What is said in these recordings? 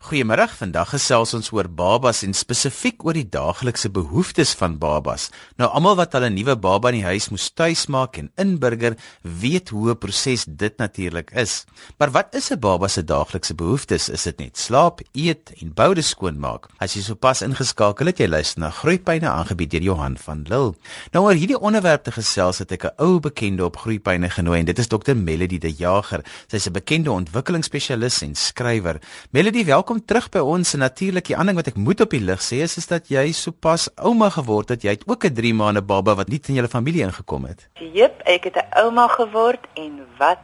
Goeiemôre. Vandag gesels ons oor babas en spesifiek oor die daaglikse behoeftes van babas. Nou almal wat hulle nuwe baba in die huis moes tuismaak en inburger, weet hoe 'n proses dit natuurlik is. Maar wat is 'n baba se daaglikse behoeftes? Is dit net slaap, eet en boude skoonmaak? As jy sopas ingeskakel het, jy luister na Groeipyne aangebied deur Johan van Lille. Nou oor hierdie onderwerp te gesels het ek 'n ou bekende op Groeipyne genooi en dit is Dr Melody de Jager. Sy's 'n bekende ontwikkelingsspesialis en skrywer. Melody, welkom welkom terug by ons natuurlik die ander ding wat ek moet op die lig sê is is dat jy sopas ouma geword het. Jy het ook 'n 3 maande baba wat nie in julle familie ingekom het. Jep, ek het 'n ouma geword en wat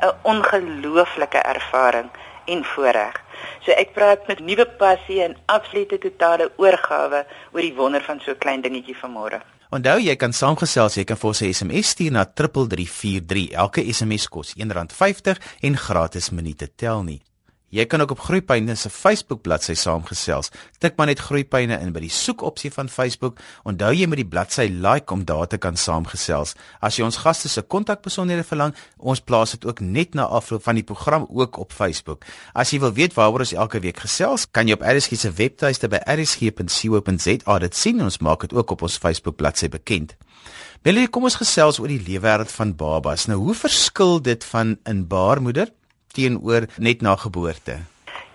'n ongelooflike ervaring en voorreg. So ek praat met nuwe passie en absolute totale oorgawe oor die wonder van so 'n klein dingetjie vanmôre. Onthou jy kan saamgesels, jy kan vir ons 'n SMS stuur na 3343. Elke SMS kos R1.50 en gratis minute tel nie. Jy kan ook op Groeipyne se Facebook bladsy saamgesels. Tik maar net Groeipyne in by die soekopsie van Facebook. Onthou jy moet die bladsy like om daar te kan saamgesels. As jy ons gaste se kontakbesonderhede verlang, ons plaas dit ook net na afloop van die program ook op Facebook. As jy wil weet waaroor ons elke week gesels, kan jy op RSG se webtuiste by rsg.co.za dit sien. Ons maak dit ook op ons Facebook bladsy bekend. Jy kom ons gesels oor die lewenswêreld van babas. Nou, hoe verskil dit van in baarmoeder? Teenoor net na geboorte?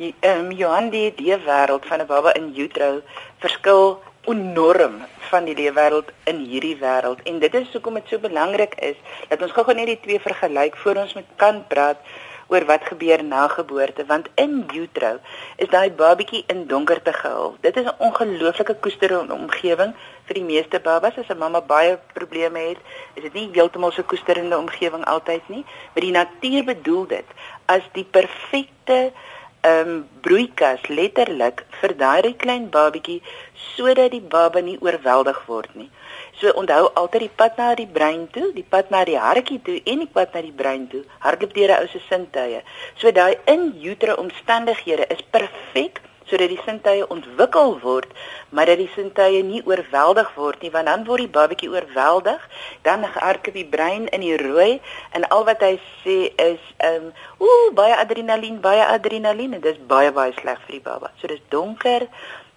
Ehm um, Johan die die wêreld van 'n baba in utero verskil enorm van die lewe wêreld in hierdie wêreld en dit is hoekom dit so belangrik is dat ons gou-gou net die twee vergelyk voor ons met kan praat oor wat gebeur na geboorte want in utero is daai babatjie in donkerte gehul. Dit is 'n ongelooflike koesterende omgewing vir die meeste babas as 'n mamma baie probleme het. Is dit nie heeltemal so koesterende omgewing altyd nie, maar die natuur bedoel dit as die perfekte ehm um, broeikas letterlik vir daai klein babatjie sodat die baba nie oorweldig word nie. So onthou altyd die pad na die brein toe, die pad na die hartjie toe en die pad na die brein toe. Hardloop deur 'n ou se sintuie. So daai in utero omstandighede is perfek sodat die sintuie ontwikkel word, maar dat die sintuie nie oorweldig word nie, want dan word die babatjie oorweldig, dan hardloop die brein in die rooi en al wat hy sê is ehm um, ooh baie adrenalien, baie adrenalien en dis baie baie sleg vir die baba. So dis donker,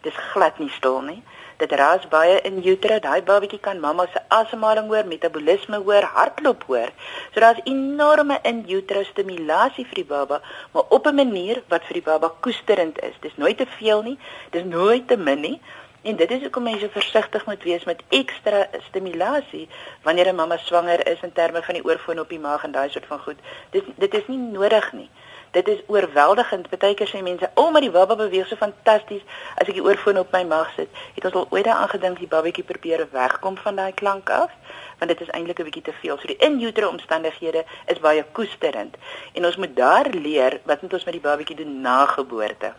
dis glad nie stil nie. Dit raas baie in utero. Daai babatjie kan mamma se asemhaling hoor, metabolisme hoor, hartklop hoor. So daar's enorme in utero stimulasie vir die baba, maar op 'n manier wat vir die baba koesterend is. Dis nooit te veel nie, dis nooit te min nie. En dit is hoekom mense versigtig moet wees met ekstra stimulasie wanneer 'n mamma swanger is in terme van die oorfoon op die maag en daai soort van goed. Dit dit is nie nodig nie dit is oorweldigend. Partykeer sê mense, "O, oh, maar die baba beweeg so fantasties as ek die oorfoon op my maag sit." Het ons al ooit daaraan gedink die babatjie probeer wegkom van daai klank af? Want dit is eintlik 'n bietjie te veel. So die in-utero omstandighede is baie koesterend. En ons moet daar leer wat moet ons met die babatjie doen na geboorte.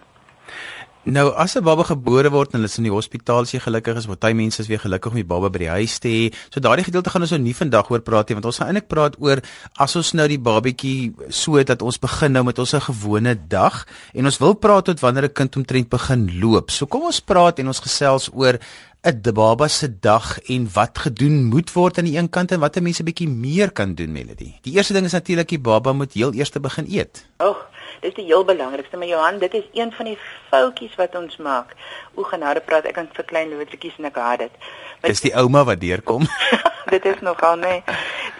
Nou as 'n baba gebore word en hulle is in die hospitaal, is jy gelukkig is, party mense is weer gelukkig om die baba by die huis te hê. So daardie gedeelte gaan ons nou nie vandag oor praat nie, want ons gaan eintlik praat oor as ons nou die babatjie so dat ons begin nou met ons 'n gewone dag en ons wil praat tot wanneer 'n kind omtrent begin loop. So kom ons praat en ons gesels oor 'n baba se dag en wat gedoen moet word aan die een kant en wat 'n mens 'n bietjie meer kan doen, Melody. Die eerste ding is natuurlik die baba moet heel eers begin eet. Ag, dis die heel belangrikste, maar Johan, dit is een van die foutjies wat ons maak. O, genade praat, ek kan vir klein loetjies en ek haat dit. Dis die ouma wat deurkom. dit is nogal nee.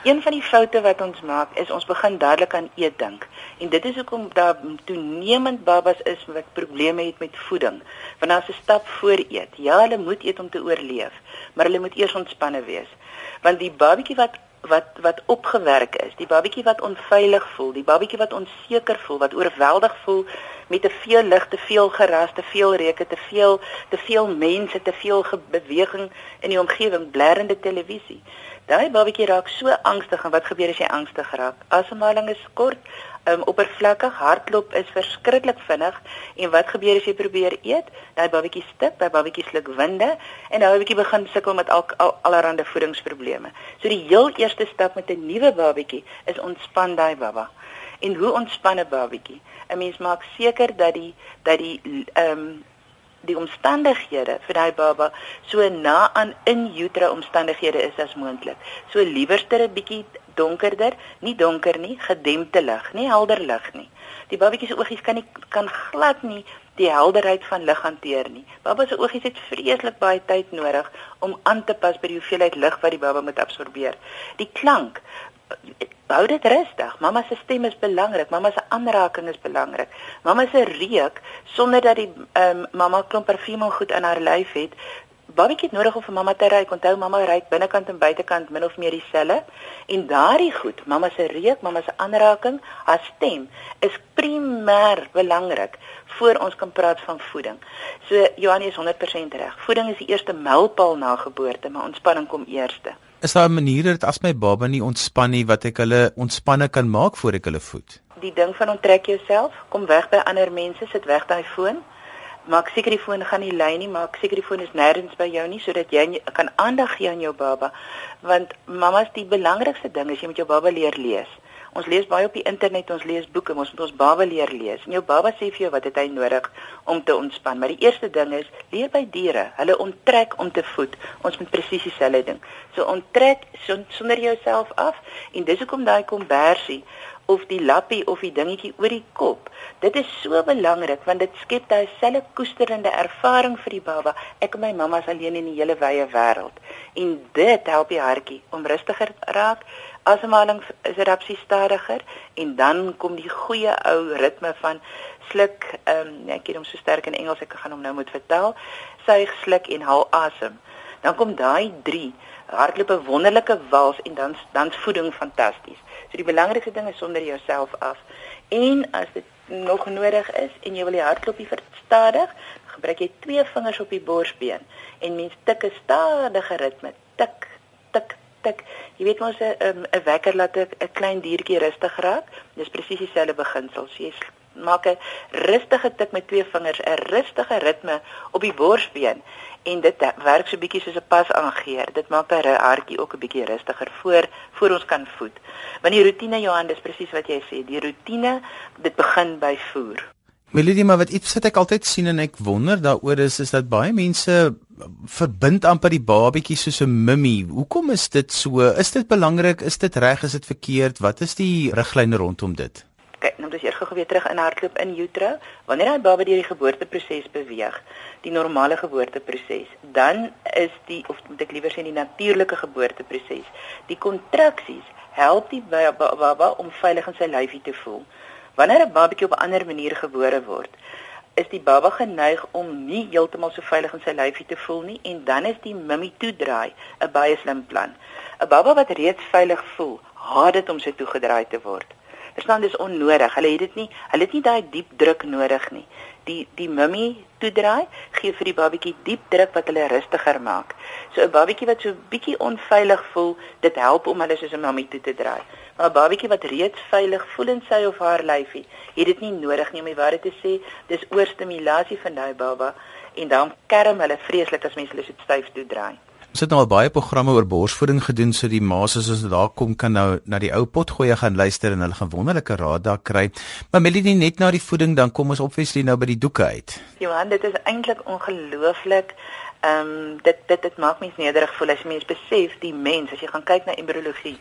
Een van die foute wat ons maak is ons begin dadelik aan eet dink. En dit is hoekom daar toenemend babas is wat probleme het met voeding. Want as 'n stap voor eet. Ja, hulle moet eet om te oorleef, maar hulle moet eers ontspanne wees. Want die babatjie wat wat wat opgewerk is, die babatjie wat onveilig voel, die babatjie wat onseker voel, wat oorweldig voel met te veel lig, te veel geras, te veel reuke, te veel te veel mense, te veel beweging in die omgewing, blerrende televisie. Daai babatjie raak so angstig en wat gebeur as jy angstig raak? Asemhaling is kort, um, oppervlakkig, hartklop is verskriklik vinnig en wat gebeur as jy probeer eet? Daai babatjie stip, daai babatjie sluk winde en daai babatjie begin sukkel met al al allerlei voedingsprobleme. So die heel eerste stap met 'n nuwe babatjie is ontspan daai baba. En hoe ontspan 'n babatjie? 'n Mens maak seker dat die dat die ehm um, die omstandighede vir daai baba so na aan in utero omstandighede is as moontlik. So liewerster 'n bietjie donkerder, nie donker nie, gedempte lig, nie helder lig nie. Die babatjie se oogies kan nie kan glad nie die helderheid van lig hanteer nie. Baba se oogies het vreeslik baie tyd nodig om aan te pas by die hoeveelheid lig wat die baba moet absorbeer. Die klank hou dit rustig. Mamma se stem is belangrik. Mamma se aanraking is belangrik. Mamma se reuk sonder dat die ehm um, mamma klomp parfuum goed aan haar lyf het. Babatjie het nodig om vir mamma te ry. Onthou mamma ry binnekant en buitekant min of meer dieselfde. En daardie goed, mamma se reuk, mamma se aanraking, haar stem is primêr belangrik voor ons kan praat van voeding. So Johannes is 100% reg. Voeding is die eerste mylpaal na geboorte, maar ontspanning kom eerste. Is daar 'n manier dat as my baba nie ontspan nie, wat ek hulle ontspanne kan maak voor ek hulle voed? Die ding van onttrek jouself, kom weg by ander mense, sit weg daai foon. Maak seker die foon gaan nie lei nie, maak seker die foon is nêrens by jou nie sodat jy kan aandag gee aan jou baba. Want mamma's die belangrikste ding is jy moet jou baba leer lees. Ons lees baie op die internet, ons lees boeke, ons moet ons baba leer lees. En jou baba sê vir jou wat het hy nodig om te ontspan. Maar die eerste ding is leer by diere. Hulle onttrek om te voed. Ons moet presies dieselfde ding. So onttrek sonder jouself af en dis hoekom daai kombersie of die lappie of die dingetjie oor die kop. Dit is so belangrik want dit skep daai selfe koesterende ervaring vir die baba. Ek en my mamma is alleen in die hele wye wêreld. En dit help die hartjie om rustiger raak. Asemhaling is rapsie stadiger en dan kom die goeie ou ritme van sluk, ehm um, ek het hom so sterk in Engels ek gaan hom nou moet vertel. Suig, sluk en haal asem. Dan kom daai 3 hardloop 'n wonderlike wals en dan dan voeding fantasties. So die belangrikste ding is sonder jouself af. En as dit nog nodig is en jy wil die hartklopie verstadig, gebruik jy twee vingers op die borsbeen en mens tik 'n stadige ritme. Tik, tik, tik. Jy weet mos 'n 'n wekker laat 'n klein diertjie rustig raak. Dis presies dieselfde beginsel. So jy maak 'n rustige tik met twee vingers, 'n rustige ritme op die borsbeen en dit werk so bietjie soos 'n pas aangeheer. Dit maak 'n hartjie ook 'n bietjie rustiger voor voor ons kan voed. Want die rotine Johan, dis presies wat jy sê, die rotine dit begin by voer. Melody, maar wat iets wat ek altyd sien en ek wonder daaroor is is dat baie mense verbind amper die babatjie soos 'n mummy. Hoekom is dit so? Is dit belangrik? Is dit reg? Is dit verkeerd? Wat is die riglyne rondom dit? kyk, nou dis eers gou weer terug in hardloop in utero. Wanneer daai baba deur die geboorteproses beweeg, die normale geboorteproses, dan is die of moet ek liewer sê die natuurlike geboorteproses, die kontraksies help die baba om veilig in sy lyfie te voel. Wanneer 'n babatjie op 'n ander manier gebore word, is die baba geneig om nie heeltemal so veilig in sy lyfie te voel nie en dan is die mummy toedraai 'n baie slim plan. 'n Baba wat reeds veilig voel, haat dit om sy toegedraai te word. Verstaan dis onnodig. Hulle het dit nie, hulle het nie daai diep druk nodig nie. Die die mummy toedraai gee vir die babatjie diep druk wat hulle rustiger maak. So 'n babatjie wat so bietjie onveilig voel, dit help om hulle soos 'n mummy toe te draai. Maar 'n babatjie wat reeds veilig voel in sy of haar lyfie, het dit nie nodig nie om die waarheid te sê. Dis oorstimulasie van daai baba en dan kerm hulle vreeslik as mense hulle so styf toedraai. Ons het nou al baie programme oor borsvoeding gedoen so die ma's as hulle daar kom kan nou na die ou potgoeie gaan luister en hulle gaan wonderlike raad daar kry. Maar Melanie net na die voeding dan kom ons obviously nou by die doeke uit. Johan, dit is eintlik ongelooflik. Ehm um, dit dit dit maak mens nederig voel as jy mens besef die mens as jy gaan kyk na embriologie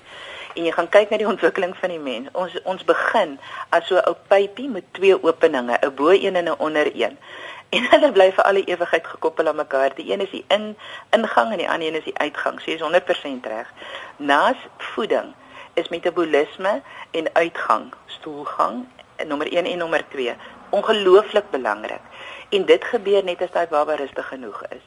en jy gaan kyk na die ontwikkeling van die mens. Ons ons begin as so 'n ou pypie met twee openinge, 'n bo een en 'n onder een en hulle bly vir alle ewigheid gekoppel aan mekaar. Die een is die in ingang en die ander een is die uitgang. So jy is 100% reg. Naas voeding is metabolisme en uitgang, stoelgang, nommer 1 en nommer 2 ongelooflik belangrik. En dit gebeur net as daai baba rustig genoeg is.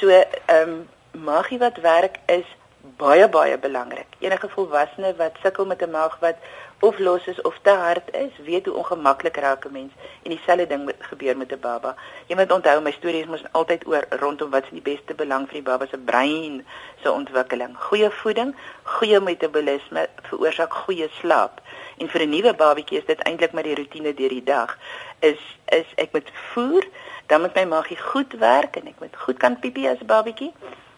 So ehm um, magie wat werk is baie baie belangrik. Enige volwassene wat sukkel met 'n maag wat of los is of te hard is, weet hoe ongemaklik raak 'n mens en dieselfde ding gebeur met 'n baba. Jy moet onthou my stories moet altyd oor rondom wat is die beste belang vir die baba se brein se ontwikkeling. Goeie voeding, goeie metabolisme veroorsaak goeie slaap. En vir 'n nuwe babatjie is dit eintlik maar die rotine deur die dag. Is is ek moet voer, dan moet my maagie goed werk en ek moet goed kan piepie as 'n babatjie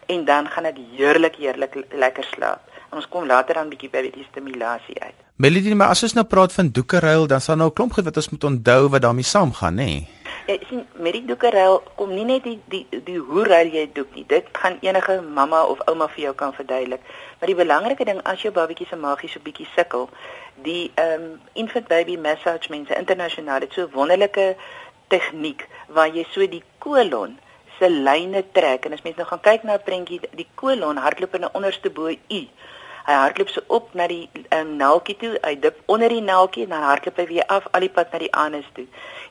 en dan gaan ek heerlik heerlik lekker slaap. En ons kom later dan bietjie by die stimulasie uit. Melody, maar as ons nou praat van doekeruil, dan sal nou 'n klomp goed wat ons moet onthou wat daarmee saamgaan, nê? Nee? Ja, sien, met die doekeruil kom nie net die die die hoe ruil jy doek nie. Dit gaan enige mamma of ouma vir jou kan verduidelik. Maar die belangrike ding as jou babatjie se maagie so bietjie sukkel, die ehm um, infant baby massage mense internasionaal het so wonderlike tegniek waar jy so die kolon se lyne trek en as mens nou gaan kyk na 'n prentjie die kolon hardloop in 'n onderste bo U Hy hardloop so op na die um, naaltjie toe, hy dip onder die naaltjie en dan hardloop hy weer af al die pad na die anus toe.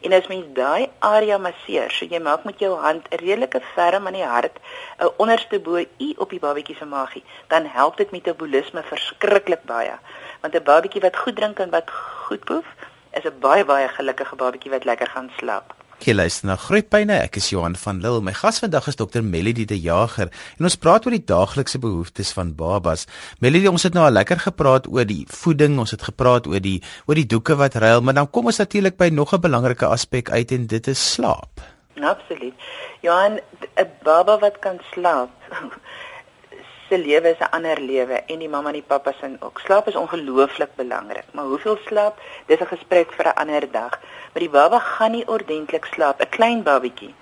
En as mens daai area masseer, so jy maak met jou hand 'n redelike ferm aan die hart, 'n onderste bo u op die babatjie se maagie, dan help dit metabolisme verskriklik baie. Want 'n babatjie wat goed drink en wat goed poef, is 'n baie baie gelukkige babatjie wat lekker gaan slaap. Jy luister na Groepyne. Ek is Johan van Lille. My gas vandag is Dr. Melody de Jager en ons praat oor die daaglikse behoeftes van babas. Melody, ons het nou al lekker gepraat oor die voeding, ons het gepraat oor die oor die doeke wat ruil, maar dan kom ons natuurlik by nog 'n belangrike aspek uit en dit is slaap. Absoluut. Johan, 'n baba wat kan slaap se lewe is 'n ander lewe en die mamma en die pappa se ook. Slaap is ongelooflik belangrik, maar hoeveel slaap? Dis 'n gesprek vir 'n ander dag. Maar die baba gaan nie ordentlik slaap, 'n klein babatjie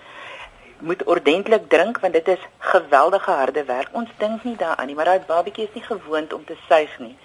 moet ordentlik drink want dit is geweldige harde werk. Ons dink nie daaraan nie, maar daai babatjie is nie gewoond om te suig nie.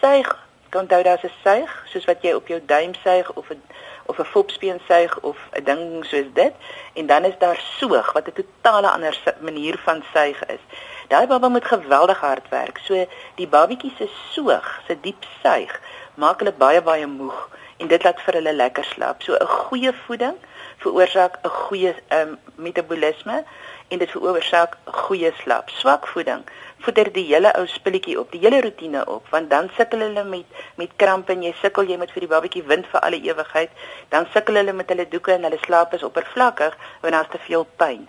Suig, kan onthou daar's 'n suig, soos wat jy op jou duim suig of 'n of 'n fopspeen suig of 'n ding soos dit en dan is daar soog wat 'n totale ander manier van suig is. Daai baba moet geweldig hard werk. So die babatjie se soog, se diep suig, maak hulle baie baie moeg en dit laat vir hulle lekker slaap. So 'n goeie voeding veroorsaak 'n goeie um, metabolisme en dit veroorsaak goeie slaap. Swak voeding voeder die hele ou spulletjie op, die hele rotine op, want dan sukkel hulle met met krampe en jy sukkel jy met vir die babatjie wind vir alle ewigheid, dan sukkel hulle met hulle doeke en hulle slaap is oppervlakkig want daar's te veel pyn.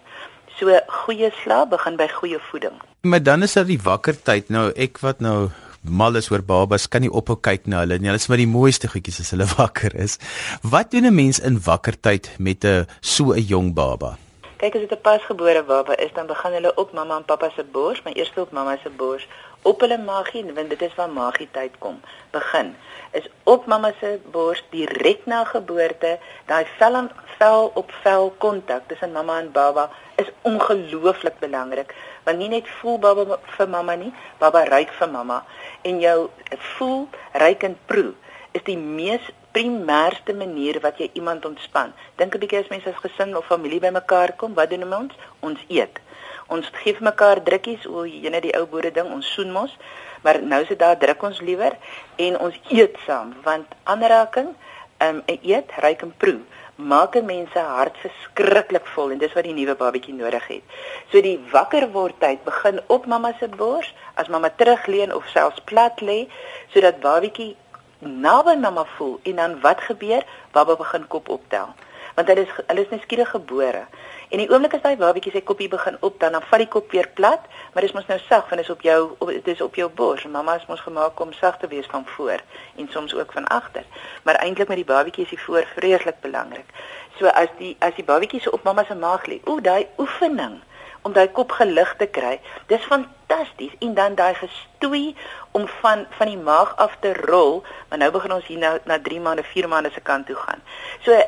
So goeie slaap begin by goeie voeding. Maar dan is daar die wakker tyd. Nou ek wat nou mal is oor babas, kan nie ophou kyk na hulle nie. Hulle is maar die mooiste goedjies as hulle wakker is. Wat doen 'n mens in wakker tyd met 'n so 'n jong baba? Kyk as dit 'n pasgebore baba is, dan begin hulle op mamma en pappa se bors, maar eers op mamma se bors, op hulle maagie, want dit is waar maagie tyd kom. Begin is op mamma se bors direk na geboorte, daai vel aan vel op vel kontak tussen mamma en baba is ongelooflik belangrik want nie net voel baba vir mamma nie, baba ruik vir mamma en jou voel, ruik en proe is die mees primêrste manier wat jy iemand ontspan. Dink 'n bietjie as mense as gesin of familie bymekaar kom, wat doen ons? Ons eet. Ons gee vir mekaar drukkies, o, jene die ou boere ding, ons soen mos, maar nou sit daar druk ons liewer en ons eet saam want aanraking, ehm um, eet, ruik en proe maak 'n mens se hart verskriklik vol en dis wat die nuwe babatjie nodig het. So die wakker word tyd begin op mamma se bors, as mamma terugleun of selfs plat lê, sodat babatjie naby mamma voel en dan wat gebeur? Baba begin kop optel. Want hulle is hulle is neskierig gebore. En die oomblik as daai babatjie sy kopie begin op, dan dan vat die kop weer plat, maar dis mos nou sag want dit is op jou dit is op jou bors. Mamma is mos gemaak om sag te wees van voor en soms ook van agter. Maar eintlik met die babatjie is die voor vreeslik belangrik. So as die as die babatjie so op mamma se maag lê, o, daai oefening om daai kop gelig te kry. Dis fantasties en dan daai gestoei om van van die maag af te rol, maar nou begin ons hier nou na 3 maande, 4 maande se kant toe gaan. So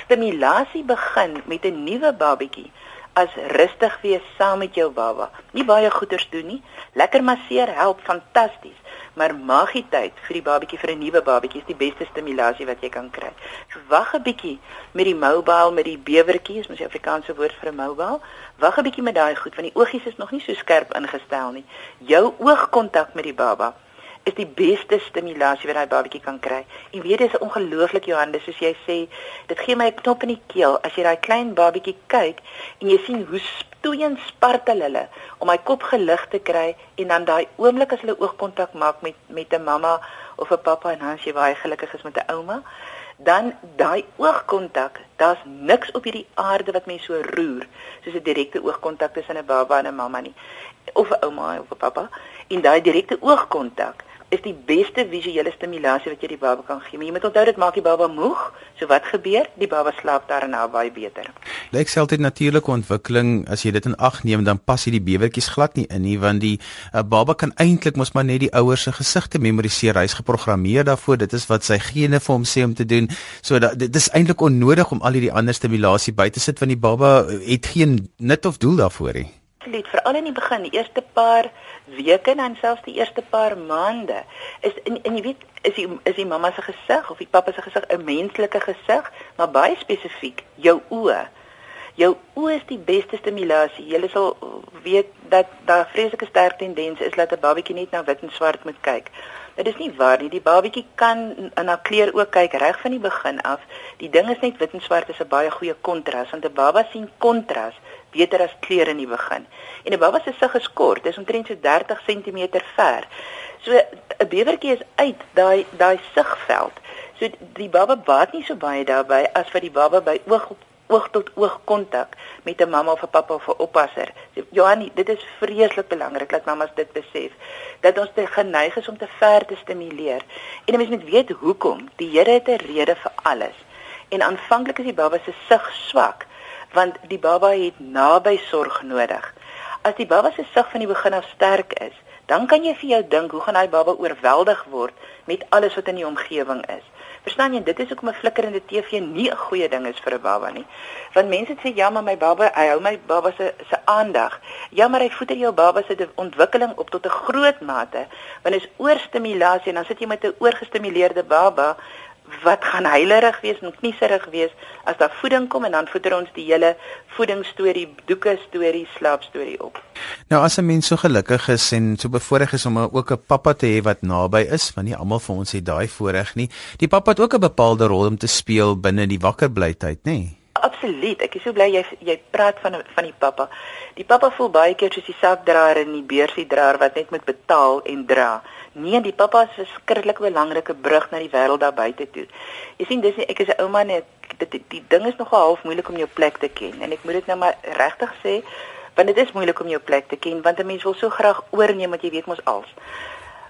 stimulasie begin met 'n nuwe babatjie as rustig wees saam met jou baba. Nie baie goeders doen nie. Lekker masseer help fantasties, maar magietyd vir die babatjie vir 'n nuwe babatjie is die beste stimulasie wat jy kan kry. So wag 'n bietjie met die mobile met die bewertjie, is mos die Afrikaanse woord vir 'n mobile. Wag 'n bietjie met daai goed want die oogies is nog nie so skerp ingestel nie. Jou oogkontak met die baba is die beste stimulasie wat daai babatjie kan kry. En weet jy, dis ongelooflik Johannes, soos jy sê, dit gee my 'n knop in die keel as jy daai klein babatjie kyk en jy sien hoe stoeiend spartel hulle om hy kop gelig te kry en dan daai oomblik as hulle oogkontak maak met met 'n mamma of 'n pappa en dan as jy baie gelukkig is met 'n ouma, dan daai oogkontak, daar's niks op hierdie aarde wat mense so roer soos 'n direkte oogkontak tussen 'n baba en 'n mamma nie of 'n ouma of 'n pappa en daai direkte oogkontak is die beste visuele stimulasie wat jy die baba kan gee. Maar jy moet onthou dit maak die baba moeg. So wat gebeur? Die baba slaap daarna baie beter. Lyk selfs dit natuurlike ontwikkeling as jy dit in ag neem dan pas hierdie bewertjies glad nie in nie want die uh, baba kan eintlik mos maar net die ouers se gesigte memoriseer. Hy's geprogrammeer daarvoor. Dit is wat sy gene vir hom sê om te doen. So dat, dit is eintlik onnodig om al hierdie ander stimulasie by te sit want die baba het geen nut of doel daarvoor nie absoluut, veral in die begin, die eerste paar weke en selfs die eerste paar maande, is en, en jy weet, is die is die mamma se gesig of die pappa se gesig 'n menslike gesig, maar baie spesifiek jou oë. Jou oë is die beste stimulasie. Jy sal weet dat daar vreeslike sterk tendens is dat 'n babatjie net na wit en swart moet kyk. Dit is nie waar nie. Die babatjie kan na kleur ook kyk reg van die begin af. Die ding is net wit en swart is 'n baie goeie kontras want 'n baba sien kontras beter as kleur in die begin. En 'n baba se sig is kort, dis omtrent so 30 cm ver. So 'n bewertjie is uit daai daai sigveld. So die baba baat nie so baie daarbey as vir die baba by oog op oog tot oog kontak met 'n mamma of 'n pappa of 'n oppasser. Johanni, dit is vreeslik belangrik dat mamas dit besef dat ons te geneig is om te ver te stimuleer. En 'n mens moet weet hoekom. Die Here het 'n rede vir alles. En aanvanklik is die baba se sig swak want die baba het naby sorg nodig. As die baba se sig van die begin af sterk is, dan kan jy vir jou dink hoe gaan daai baba oorweldig word met alles wat in die omgewing is. Verstaan jy, dit is hoekom 'n flikkerende TV nie 'n goeie ding is vir 'n baba nie. Want mense sê ja, maar my baba, hy hou my baba se se aandag. Ja, maar hy voeder jou baba se ontwikkeling op tot 'n groot mate. Want is oorstimulasie en dan sit jy met 'n oorgestimuleerde baba wat gaan heilerig wees en knieserig wees as daar voeding kom en dan voeder ons die hele voedingsstorie, doeke storie, slaapstorie op. Nou as 'n mens so gelukkig is en so bevoorreg is om ook 'n pappa te hê wat naby is, want nie almal van ons het daai voorreg nie. Die pappa het ook 'n bepaalde rol om te speel binne die wakkerblytyd, nê? Nee? Absoluut. Ek is so bly jy jy praat van van die pappa. Die pappa voel baie keer soos die sakdraer en die beursie draer wat net moet betaal en dra. Nee, die pappa is 'n verskriklik belangrike brug na die wêreld daar buite toe. Jy sien, dis ek is 'n ouma net dit die, die ding is nogal half moeilik om jou plek te ken en ek moet dit nou maar regtig sê, want dit is moeilik om jou plek te ken want 'n mens wil so graag oorneem wat jy weet mos als.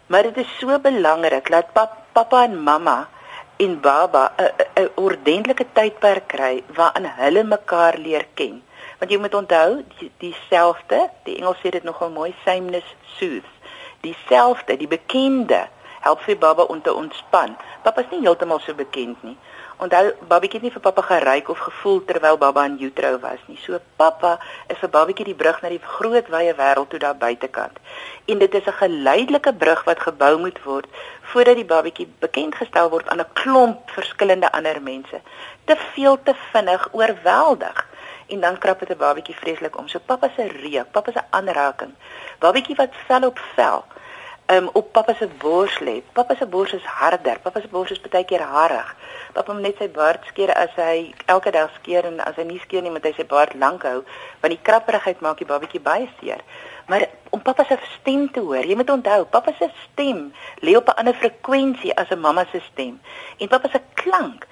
Maar dit is so belangrik dat pap, pappa en mamma en baba 'n ordentlike tydperk kry waarin hulle mekaar leer ken. Want jy moet onthou, dieselfde, die, die Engels sê dit nogal mooi, sameness soothes dieselfde, die bekende help vir baba om te ontspan. Pappa is nie heeltemal so bekend nie. Onthou, babatjie het nie vir pappa geryk of gevoel terwyl baba in utero was nie. So pappa is vir babatjie die brug na die groot wye wêreld toe daar buitekant. En dit is 'n geleidelike brug wat gebou moet word voordat die babatjie bekend gestel word aan 'n klomp verskillende ander mense. Te veel te vinnig oorweldig en dan krap dit 'n babatjie vreeslik om. So pappa se reuk, pappa se aanraking. Babatjie wat vel op vel. Um op pappa se bors lê. Pappa se bors is harder. Pappa se bors is baie keer harig. Pappa moet net sy baard skeer as hy elke dag skeer en as hy nie skeer nie, moet hy sy baard lank hou want die krapperigheid maak die babatjie baie seer. Maar om pappa se stem te hoor, jy moet onthou, pappa se stem lê op 'n ander frekwensie as 'n mamma se stem. En pappa se klank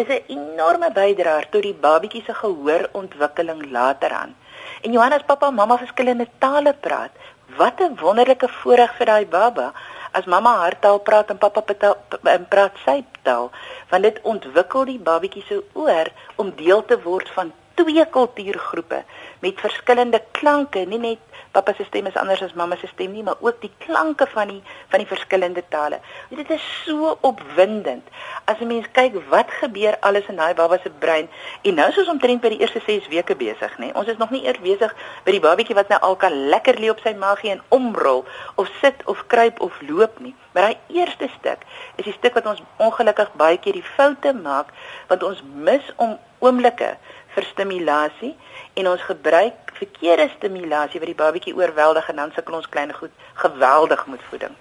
is 'n enorme bydraer tot die babatjie se gehoorontwikkeling later aan. En Johannes pappa en mamma verskillende tale praat. Wat 'n wonderlike voorreg vir daai baba as mamma haar taal praat en pappa praat sy taal, want dit ontwikkel die babatjie se oor om deel te word van twee kultuurgroepe met verskillende klanke, nie net pappa se stem is anders as mamma se stem nie, maar ook die klanke van die van die verskillende tale. Dit is so opwindend as 'n mens kyk wat gebeur alles in daai baba se brein. En nou is ons omtrent by die eerste 6 weke besig, nê? Ons is nog nie eers besig by die babatjie wat nou al kan lekker lê op sy maagie en omrol of sit of kruip of loop nie. Maar daai eerste stuk is die stuk wat ons ongelukkig baie keer die foute maak want ons mis om oomblikke vir stimulasie en ons gebruik verkeerde stimulasie wat die babatjie oorweldig en dan sukkel ons klein goed geweldig met voeding.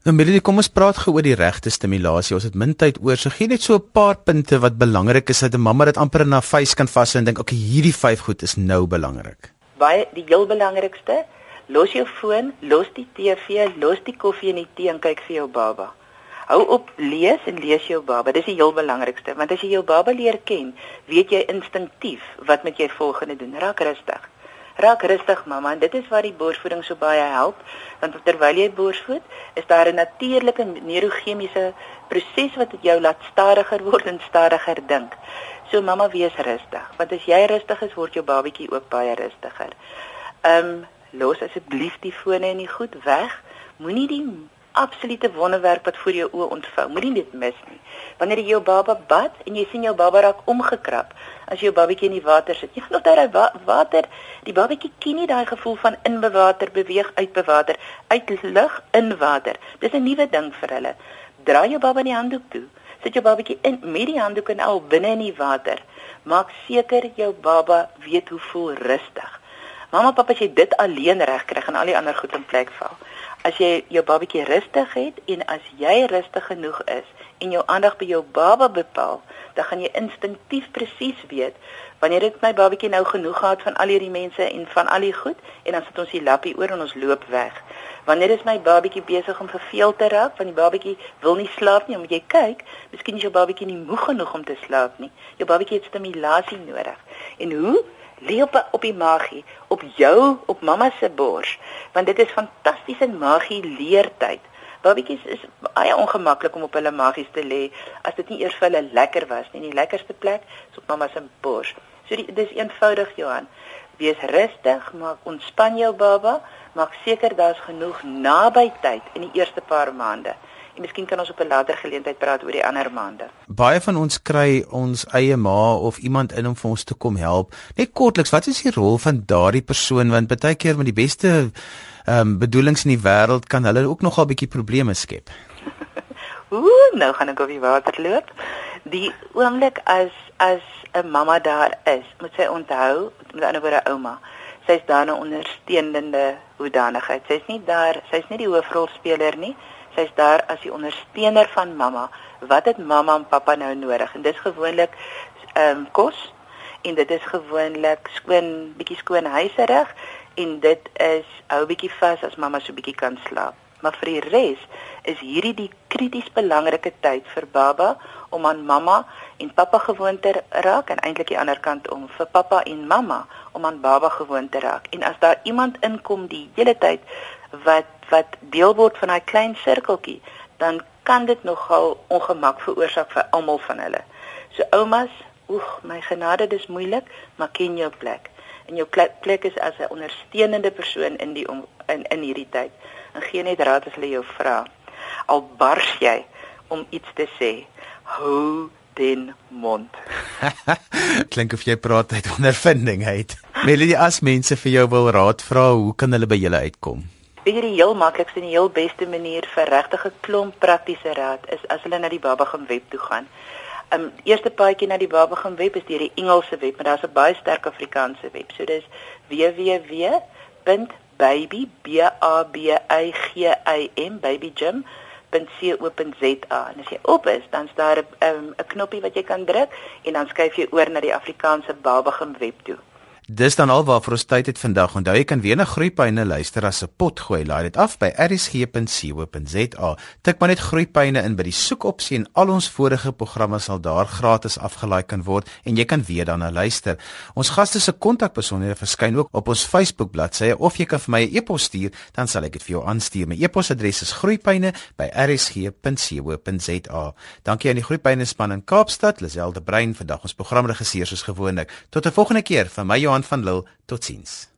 Nou Melody, kom ons praat gou oor die regte stimulasie. Ons het min tyd oor. So gee net so 'n paar punte wat belangrik is dat 'n mamma dit amper in haar face kan vashou en dink, "Oké, okay, hierdie vyf goed is nou belangrik." Baie die heel belangrikste, los jou foon, los die TV, los die koffie en die tee en kyk vir jou baba. Hou op lees en lees jou baba. Dis die heel belangrikste, want as jy jou baba leer ken, weet jy instinktief wat moet jy volgende doen. Raak rustig. Raak rustig mamma, en dit is waar die borsvoeding so baie help, want terwyl jy borsvoed, is daar 'n natuurlike neurochemiese proses wat jou laat stadiger word en stadiger dink. So mamma, wees rustig, want as jy rustig is, word jou babatjie ook baie rustiger. Ehm um, los asseblief die fone en die goed weg. Moenie die absolute wonderwerk wat voor jou oë ontvou. Moenie dit mis nie. Wanneer jy jou baba bad en jy sien jou baba raak omgekrap, as jou babatjie in die water sit, jy gaan nog daai wa water, die babatjie ken nie daai gevoel van in bewater beweeg uit bewater, uit lug in water. Dis 'n nuwe ding vir hulle. Draai jou baba in die handdoek toe. Sit jou babatjie in met die handdoek en al binne in die water. Maak seker jou baba weet hoe voel rustig. Mamma, pappa, as jy dit alleen reg kry, gaan al die ander goed in plek val. As jy jou babatjie rustig het en as jy rustig genoeg is en jou aandag by jou baba bepaal, dan gaan jy instinktief presies weet wanneer dit my babatjie nou genoeg gehad van al hierdie mense en van al die goed en dan sit ons die lappie oor en ons loop weg. Wanneer is my babatjie besig om verveel te raak want die babatjie wil nie slaap nie, moet jy kyk, miskien is jou babatjie nie moeg genoeg om te slaap nie. Jou babatjie het stimulasie nodig. En hoe lê op op die magie op jou op mamma se bors want dit is fantastiese magie leertyd. Babatjies is baie ongemaklik om op hulle magies te lê as dit nie eers vir hulle lekker was nie. Die lekkerste plek is op mamma se bors. So die, dis eenvoudig Johan. Wees rustig maak ontspan jou baba maak seker daar's genoeg naby tyd in die eerste paar maande. en miskien kan ons op 'n later geleentheid praat oor die ander maande. Baie van ons kry ons eie ma of iemand in om vir ons te kom help. Net kortliks, wat is die rol van daardie persoon want baie keer met die beste ehm um, bedoelings in die wêreld kan hulle ook nogal 'n bietjie probleme skep. Ooh, nou gaan ek op die water loop. Die oomblik as as 'n mamma daar is, moet sy onthou, met ander woorde ouma, sy's daar 'n ondersteunende hoedanigheid. Sy's nie daar, sy's nie die hoofrolspeler nie sy's daar as die ondersteuner van mamma. Wat het mamma en pappa nou nodig? En dis gewoonlik ehm um, kos en dit is gewoonlik skoon bietjie skoon huiserig en dit is hou bietjie vas as mamma so bietjie kan slaap. Maar vir die res is hierdie die krities belangrike tyd vir baba om aan mamma en pappa gewoon te raak en eintlik die ander kant om vir pappa en mamma om aan baba gewoon te raak. En as daar iemand inkom die hele tyd wat wat deel word van daai klein sirkeltjie, dan kan dit nogal ongemak veroorsaak vir almal van hulle. So oumas, oeg, my genade, dis moeilik, maar ken jou plek. En jou plek is as 'n ondersteunende persoon in die in in hierdie tyd. En gee net raad as hulle jou vra. Al bars jy om iets te sê, hou den mond. Klink of jy praat uit ondervinding uit. Melody, as mense vir jou wil raad vra, hoe kan hulle by julle uitkom? Weet jy die heel maklikste en die heel beste manier vir regtig 'n klomp praktiese raad is as hulle na die Babagam web toe gaan. Um eerste paadjie na die Babagam web is deur die Engelse web, maar daar's 'n baie sterk Afrikaanse web. So dis www.babygym.babygym.co.za. En as jy op is, dan is daar 'n um, 'n knoppie wat jy kan druk en dan skuif jy oor na die Afrikaanse Babagam web toe. Dis dan al waarvoor ons tyd het vandag. Onthou jy kan weer na Groepyne luister as 'n pot gooi. Laai dit af by rsg.co.za. Tik maar net Groepyne in by die soekopsie en al ons vorige programme sal daar gratis afgelaai kan word en jy kan weer daarna luister. Ons gaste se kontakbesonderhede verskyn ook op ons Facebook bladsy of jy kan vir my 'n e e-pos stuur, dan sal ek dit vir jou aanstuur. My e-posadres is groepyne@rsg.co.za. Dankie aan die Groepyne span in Kaapstad, Liselde Brein, vandag ons programregisseur soos gewoonlik. Tot 'n volgende keer van my Johan van Lille. Totsiens.